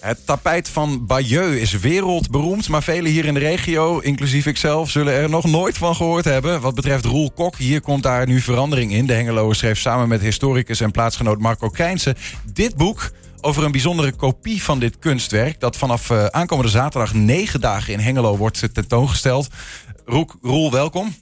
Het tapijt van Bayeux is wereldberoemd, maar velen hier in de regio, inclusief ikzelf, zullen er nog nooit van gehoord hebben. Wat betreft Roel Kok, hier komt daar nu verandering in. De Hengeloer schreef samen met historicus en plaatsgenoot Marco Krijnse dit boek over een bijzondere kopie van dit kunstwerk. Dat vanaf uh, aankomende zaterdag negen dagen in Hengelo wordt tentoongesteld. Roel, Roel welkom.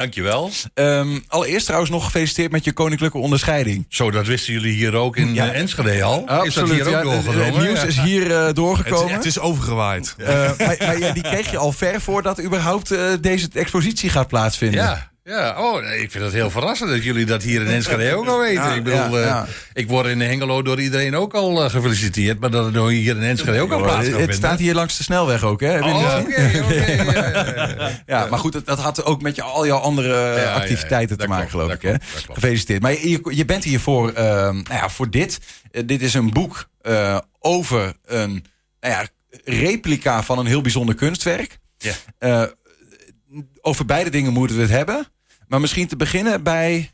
Dankjewel. Um, allereerst trouwens nog gefeliciteerd met je koninklijke onderscheiding. Zo, dat wisten jullie hier ook in ja. Enschede al. Absoluut, is dat hier ook doorgedrongen? Het nieuws is hier uh, doorgekomen. Het, het, is overgewaaid. Uh, maar, maar ja, die kreeg je al ver voordat überhaupt uh, deze expositie gaat plaatsvinden. Ja. Ja, oh, ik vind het heel verrassend dat jullie dat hier in Enschede ook al weten. ik bedoel, ja, ja. ik word in Hengelo door iedereen ook al uh, gefeliciteerd, maar dat het hier in Enschede ook al plaats kan Het staat hier langs de snelweg ook, hè? Oh, oké. Ja, maar goed, dat, dat, had ook met je, al jouw andere activiteiten te maken, geloof ik, hè? Gefeliciteerd. Maar je, je bent hier voor, uh, nou ja, voor dit. Dit is een boek over een nou ja, replica van een heel bijzonder kunstwerk. Ja. over beide dingen moeten we het hebben. Maar misschien te beginnen bij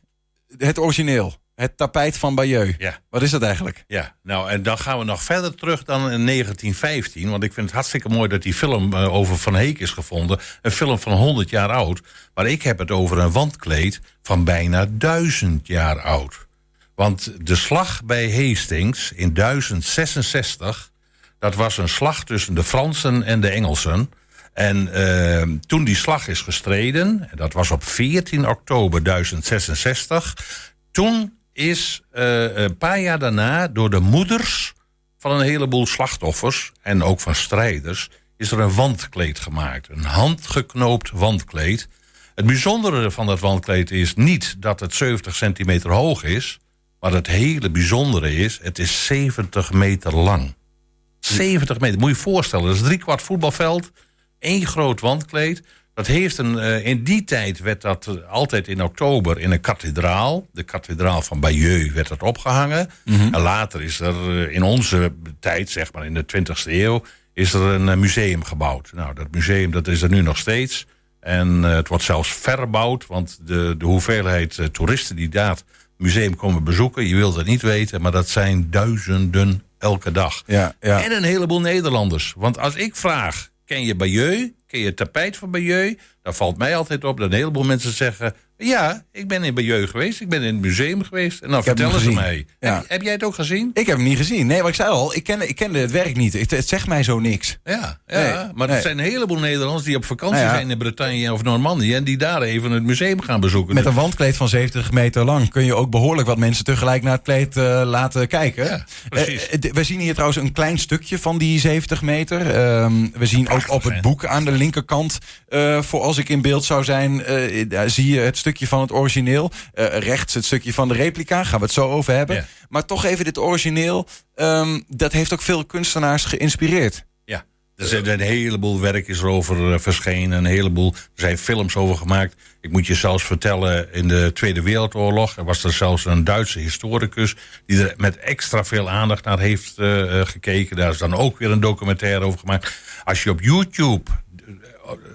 het origineel. Het tapijt van Bayeux. Ja. Wat is dat eigenlijk? Ja, nou en dan gaan we nog verder terug dan in 1915. Want ik vind het hartstikke mooi dat die film uh, over Van Heek is gevonden. Een film van 100 jaar oud. Maar ik heb het over een wandkleed van bijna 1000 jaar oud. Want de slag bij Hastings in 1066... dat was een slag tussen de Fransen en de Engelsen... En uh, toen die slag is gestreden, dat was op 14 oktober 1066, toen is uh, een paar jaar daarna door de moeders van een heleboel slachtoffers en ook van strijders, is er een wandkleed gemaakt. Een handgeknoopt wandkleed. Het bijzondere van dat wandkleed is niet dat het 70 centimeter hoog is, maar het hele bijzondere is, het is 70 meter lang. 70 meter, moet je je voorstellen, dat is drie kwart voetbalveld één groot wandkleed. Dat heeft een, uh, in die tijd werd dat uh, altijd in oktober in een kathedraal. De kathedraal van Bayeux werd dat opgehangen. Mm -hmm. En later is er uh, in onze tijd, zeg maar in de 20e eeuw, is er een museum gebouwd. Nou, dat museum dat is er nu nog steeds. En het wordt zelfs verbouwd, want de, de hoeveelheid toeristen die daar het museum komen bezoeken, je wilt het niet weten, maar dat zijn duizenden elke dag. Ja, ja. En een heleboel Nederlanders. Want als ik vraag, Ken je Bayeux? Ken je tapijt van Bayeux? Dan valt mij altijd op dat een heleboel mensen zeggen... Ja, ik ben in Bayeux geweest. Ik ben in het museum geweest. En dan vertellen ze mij. Heb, heb, jij het ook gezien? Ik heb hem niet gezien. Nee, maar ik zei al, ik kende, ik kende het werk niet. Het, het zegt mij zo niks. Ja, ja maar er zijn een heleboel Nederlanders die op vakantie nou zijn in Bretagne of Normandië. En die daar even het museum gaan bezoeken. Met een wandkleed van 70 meter lang kun je ook behoorlijk wat mensen tegelijk naar het kleed uh, laten kijken. Ja, precies. Uh, we zien hier trouwens een klein stukje van die 70 meter. Uh, we zien ook op het boek aan de linkerkant, voor als ik in beeld zou zijn, zie je het stukje van het origineel. Uh, rechts het stukje van de replica, gaan we het zo over hebben. Ja. Maar toch even dit origineel, um, dat heeft ook veel kunstenaars geïnspireerd. Ja, er zijn een heleboel werk is erover uh, verschenen, een heleboel, er zijn films over gemaakt. Ik moet je zelfs vertellen, in de Tweede Wereldoorlog er was er zelfs een Duitse historicus die er met extra veel aandacht naar heeft uh, gekeken. Daar is dan ook weer een documentaire over gemaakt. Als je op YouTube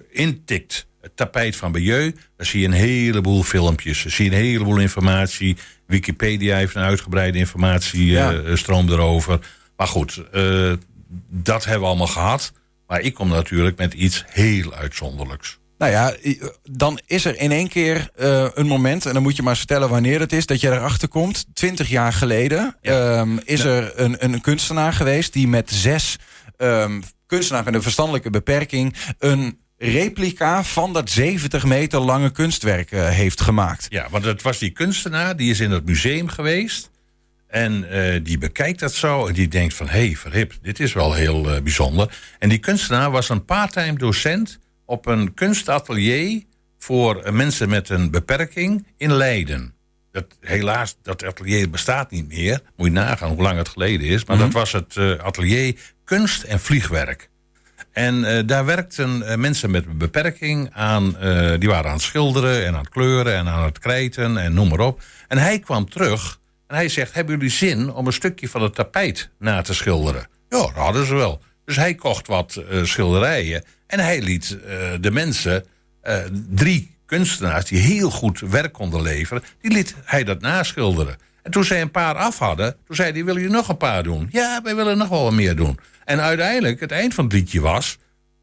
intikt het tapijt van Bayeux. Daar zie je een heleboel filmpjes. Daar zie je een heleboel informatie. Wikipedia heeft een uitgebreide informatiestroom ja. uh, erover. Maar goed, uh, dat hebben we allemaal gehad. Maar ik kom natuurlijk met iets heel uitzonderlijks. Nou ja, dan is er in één keer uh, een moment, en dan moet je maar vertellen wanneer het is, dat je erachter komt. Twintig jaar geleden ja. um, is ja. er een, een kunstenaar geweest die met zes um, kunstenaars met een verstandelijke beperking een replica van dat 70 meter lange kunstwerk uh, heeft gemaakt. Ja, want het was die kunstenaar, die is in het museum geweest. En uh, die bekijkt dat zo en die denkt van... hé, hey, verhip, dit is wel heel uh, bijzonder. En die kunstenaar was een parttime docent... op een kunstatelier voor mensen met een beperking in Leiden. Dat, helaas, dat atelier bestaat niet meer. Moet je nagaan hoe lang het geleden is. Maar mm -hmm. dat was het atelier kunst en vliegwerk. En uh, daar werkten uh, mensen met een beperking aan. Uh, die waren aan het schilderen en aan het kleuren en aan het krijten en noem maar op. En hij kwam terug en hij zegt: Hebben jullie zin om een stukje van het tapijt na te schilderen? Ja, dat hadden ze wel. Dus hij kocht wat schilderijen en hij liet de mensen, drie kunstenaars die heel goed werk konden leveren, die liet hij dat naschilderen. En toen zij een paar af hadden, toen zei hij, willen jullie nog een paar doen? Ja, wij willen nog wel wat meer doen. En uiteindelijk, het eind van het liedje was...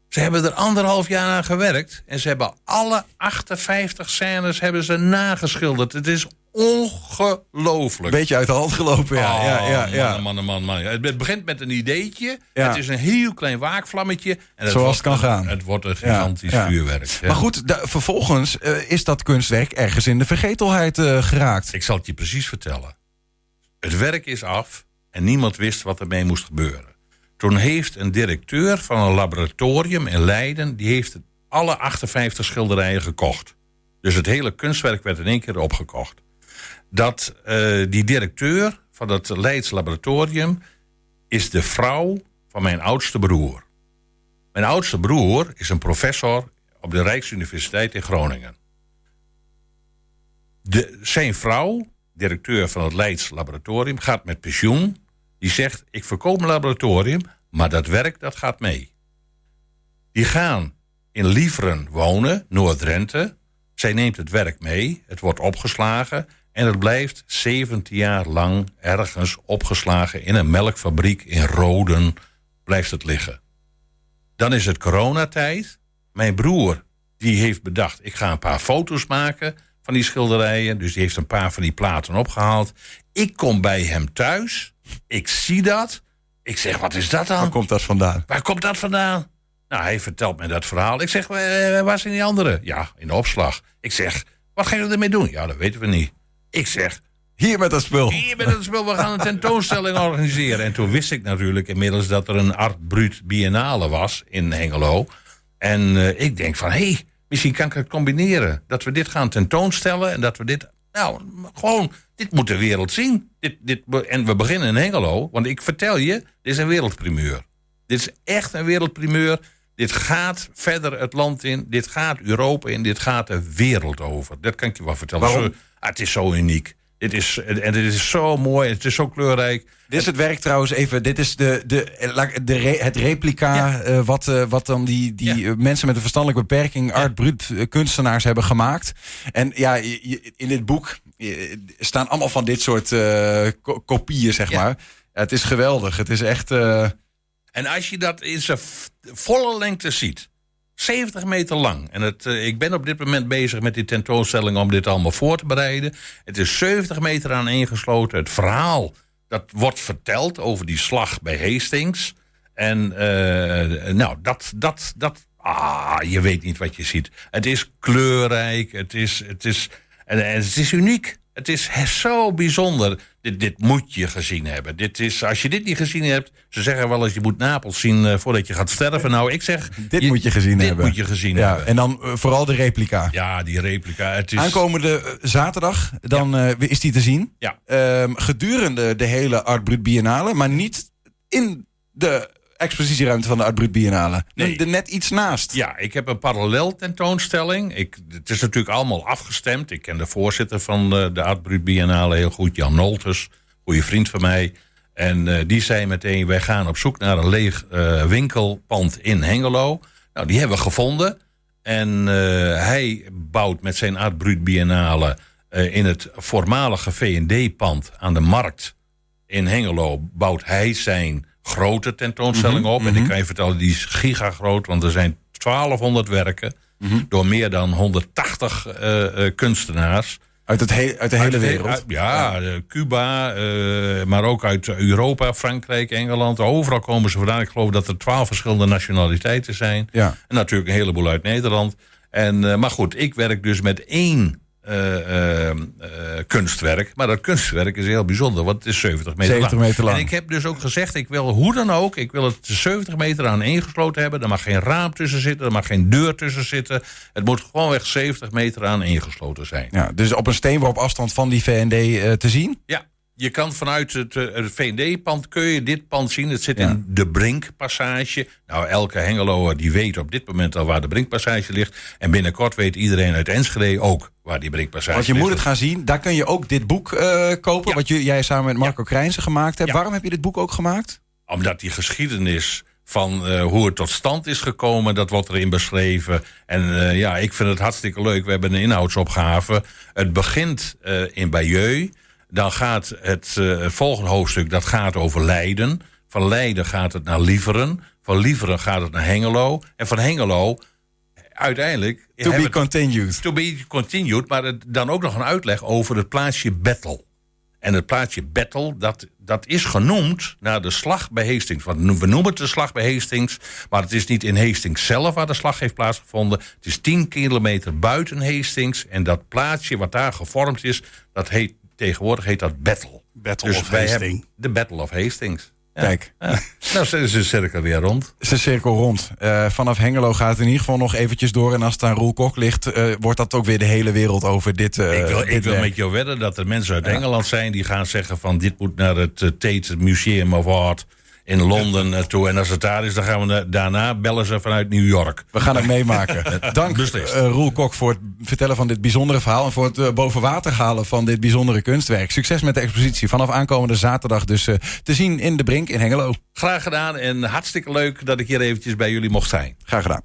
Ze hebben er anderhalf jaar aan gewerkt. En ze hebben alle 58 scènes hebben ze nageschilderd. Het is ongelooflijk. Beetje uit de hand gelopen, ja. Oh, ja, ja, ja. Man, man, man, man. Het begint met een ideetje. Ja. Het is een heel klein waakvlammetje. En het Zoals wordt, het kan gaan. Het wordt een gigantisch Ja, ja. vuurwerk. Maar goed, vervolgens eh, is dat kunstwerk ergens in de vergetelheid eh, geraakt. Ik zal het je precies vertellen. Het werk is af en niemand wist wat ermee moest gebeuren. Toen heeft een directeur van een laboratorium in Leiden... die heeft alle 58 schilderijen gekocht. Dus het hele kunstwerk werd in één keer opgekocht. Dat eh, die directeur van het Leids laboratorium... is de vrouw van mijn oudste broer. Mijn oudste broer is een professor op de Rijksuniversiteit in Groningen. De, zijn vrouw, directeur van het Leids laboratorium, gaat met pensioen. Die zegt, ik verkoop mijn laboratorium, maar dat werk dat gaat mee. Die gaan in Lieveren wonen, Noord-Drenthe. Zij neemt het werk mee, het wordt opgeslagen... en het blijft 17 jaar lang ergens opgeslagen... in een melkfabriek in Roden blijft het liggen. Dan is het coronatijd. Mijn broer die heeft bedacht, ik ga een paar foto's maken van die schilderijen. Dus die heeft een paar van die platen opgehaald. Ik kom bij hem thuis. Ik zie dat. Ik zeg, wat is dat dan? Waar komt dat vandaan? Waar komt dat vandaan? Nou, hij vertelt me dat verhaal. Ik zeg, eh, waar zijn die anderen? Ja, in de opslag. Ik zeg, wat gaan jullie ermee doen? Ja, dat weten we niet. Ik zeg, Hier met dat spul. hier met het spel, we gaan een tentoonstelling organiseren. En toen wist ik natuurlijk inmiddels dat er een Art Brut Biennale was in Hengelo. En eh, ik denk van, hé, hey, misschien kan ik het combineren. Dat we dit gaan tentoonstellen en dat we dit, nou, gewoon, dit moet de wereld zien. Dit, dit, en we beginnen in Hengelo, want ik vertel je, dit is een wereldprimeur. Dit is echt een wereldprimeur. Dit gaat verder het land in, dit gaat Europa in, dit gaat de wereld over. Dat kan ik je wel vertellen. Waarom? Ah, het is zo uniek. Dit is, en dit is zo mooi, het is zo kleurrijk. Dit is het werk trouwens even. Dit is de, de, laat- de re- het replica Ja. eh, wat, eh, wat dan die, die Ja. mensen met een verstandelijke beperking, art brut eh, kunstenaars hebben gemaakt. En ja, je- in dit boek staan allemaal van dit soort ko- kopieën, zeg Ja. maar. Het is geweldig. Het is echt. En als je dat in zijn volle lengte ziet, 70 meter lang. En het, eh, ik ben op dit moment bezig met die tentoonstelling om dit allemaal voor te bereiden. Het is 70 meter aan ingesloten. Het verhaal dat wordt verteld over die slag bij Hastings. En eh, nou, dat, dat, dat, ah, je weet niet wat je ziet. Het is kleurrijk, het is, het is, en, het is uniek. Het is zo bijzonder. Dit, dit moet je gezien hebben. Dit is, als je dit niet gezien hebt, ze zeggen wel eens je moet Napels zien eh, voordat je gaat sterven. Nou, ik zeg, dit moet je gezien dit hebben. moet je gezien ja, hebben. En dan eh, vooral de replica. Ja, die replica. Het is, Aankomende eh, zaterdag, dan is die te zien. Ja. Ehm, gedurende de hele Art Brut Biennale, maar niet in de expositieruimte van de Art Brut Biennale. Nee. Er net iets naast. Ja, ik heb een parallel tentoonstelling. Ik, het is natuurlijk allemaal afgestemd. Ik ken de voorzitter van de, de Art Brut Biennale heel goed, Jan Nolters. Goede vriend van mij. En eh, die zei meteen, wij gaan op zoek naar een leeg eh, winkelpand in Hengelo. Nou, die hebben we gevonden. En eh, hij bouwt met zijn Art Brut Biennale in het voormalige V&D-pand aan de Markt in Hengelo bouwt hij zijn grote tentoonstelling op. En ik kan je vertellen, die is gigagroot, want er zijn 1200 werken door meer dan 180 eh, eh, kunstenaars. Uit, het he- uit de hele Uit- wereld. uit- ja, eh, Cuba, maar ook uit Europa, Frankrijk, Engeland. Overal komen ze vandaan. Ik geloof dat er 12 verschillende nationaliteiten zijn. Ja. En natuurlijk een heleboel uit Nederland. En, maar goed, ik werk dus met één eh, eh, eh, kunstwerk. Maar dat kunstwerk is heel bijzonder, want het is 70 meter 70 lang. meter lang. En ik heb dus ook gezegd, ik wil hoe dan ook, ik wil het 70 meter aan ingesloten hebben. Er mag geen raam tussen zitten, er mag geen deur tussen zitten. Het moet gewoonweg 70 meter aan ingesloten zijn. Ja, dus op een steenworp afstand van die VND eh, te zien. Ja, je kan vanuit het, eh, het V&D-pand kun je dit pand zien. Het zit Ja. in de Brinkpassage. Nou, elke Hengeloer die weet op dit moment al waar de Brinkpassage ligt. En binnenkort weet iedereen uit Enschede ook waar die Brinkpassage Want je ligt. moet het gaan zien. Daar kun je ook dit boek eh, kopen. Ja. Wat jij samen met Marco Krijnsen gemaakt hebt. Ja. Waarom heb je dit boek ook gemaakt? Omdat die geschiedenis van eh, hoe het tot stand is gekomen, dat wordt erin beschreven. En eh, ja, ik vind het hartstikke leuk. We hebben een inhoudsopgave. Het begint eh, in Bayeux. Dan gaat het volgende hoofdstuk dat gaat over Leiden. Van Leiden gaat het naar Lieveren. Van Lieveren gaat het naar Hengelo. En van Hengelo uiteindelijk... To be continued. To be continued, maar dan ook nog een uitleg over het plaatsje Battle. En het plaatsje Battle, dat, dat is genoemd naar de slag bij Hastings. Want we noemen het de slag bij Hastings, maar het is niet in Hastings zelf waar de slag heeft plaatsgevonden. Het is 10 kilometer buiten Hastings. En dat plaatsje wat daar gevormd is, dat heet, tegenwoordig heet dat Battle. Battle dus of Hastings. De Battle of Hastings. Kijk. Nou, ze is de cirkel weer rond. Is de cirkel rond. Uh, vanaf Hengelo gaat het in ieder geval nog eventjes door. En als het aan Roel Kok ligt, uh, wordt dat ook weer de hele wereld over dit. Uh, ik wil, dit ik wil met jou wedden dat er mensen uit Engeland zijn die gaan zeggen van dit moet naar het Tate Museum of Art in Londen ja. toe. En als het daar is, dan gaan we daarna bellen ze vanuit New York. We gaan het meemaken. Dank uh, Roel Kok voor het vertellen van dit bijzondere verhaal... en voor het uh, boven water halen van dit bijzondere kunstwerk. Succes met de expositie. Vanaf aankomende zaterdag dus uh, te zien in de Brink in Hengelo. Graag gedaan en hartstikke leuk dat ik hier eventjes bij jullie mocht zijn. Graag gedaan.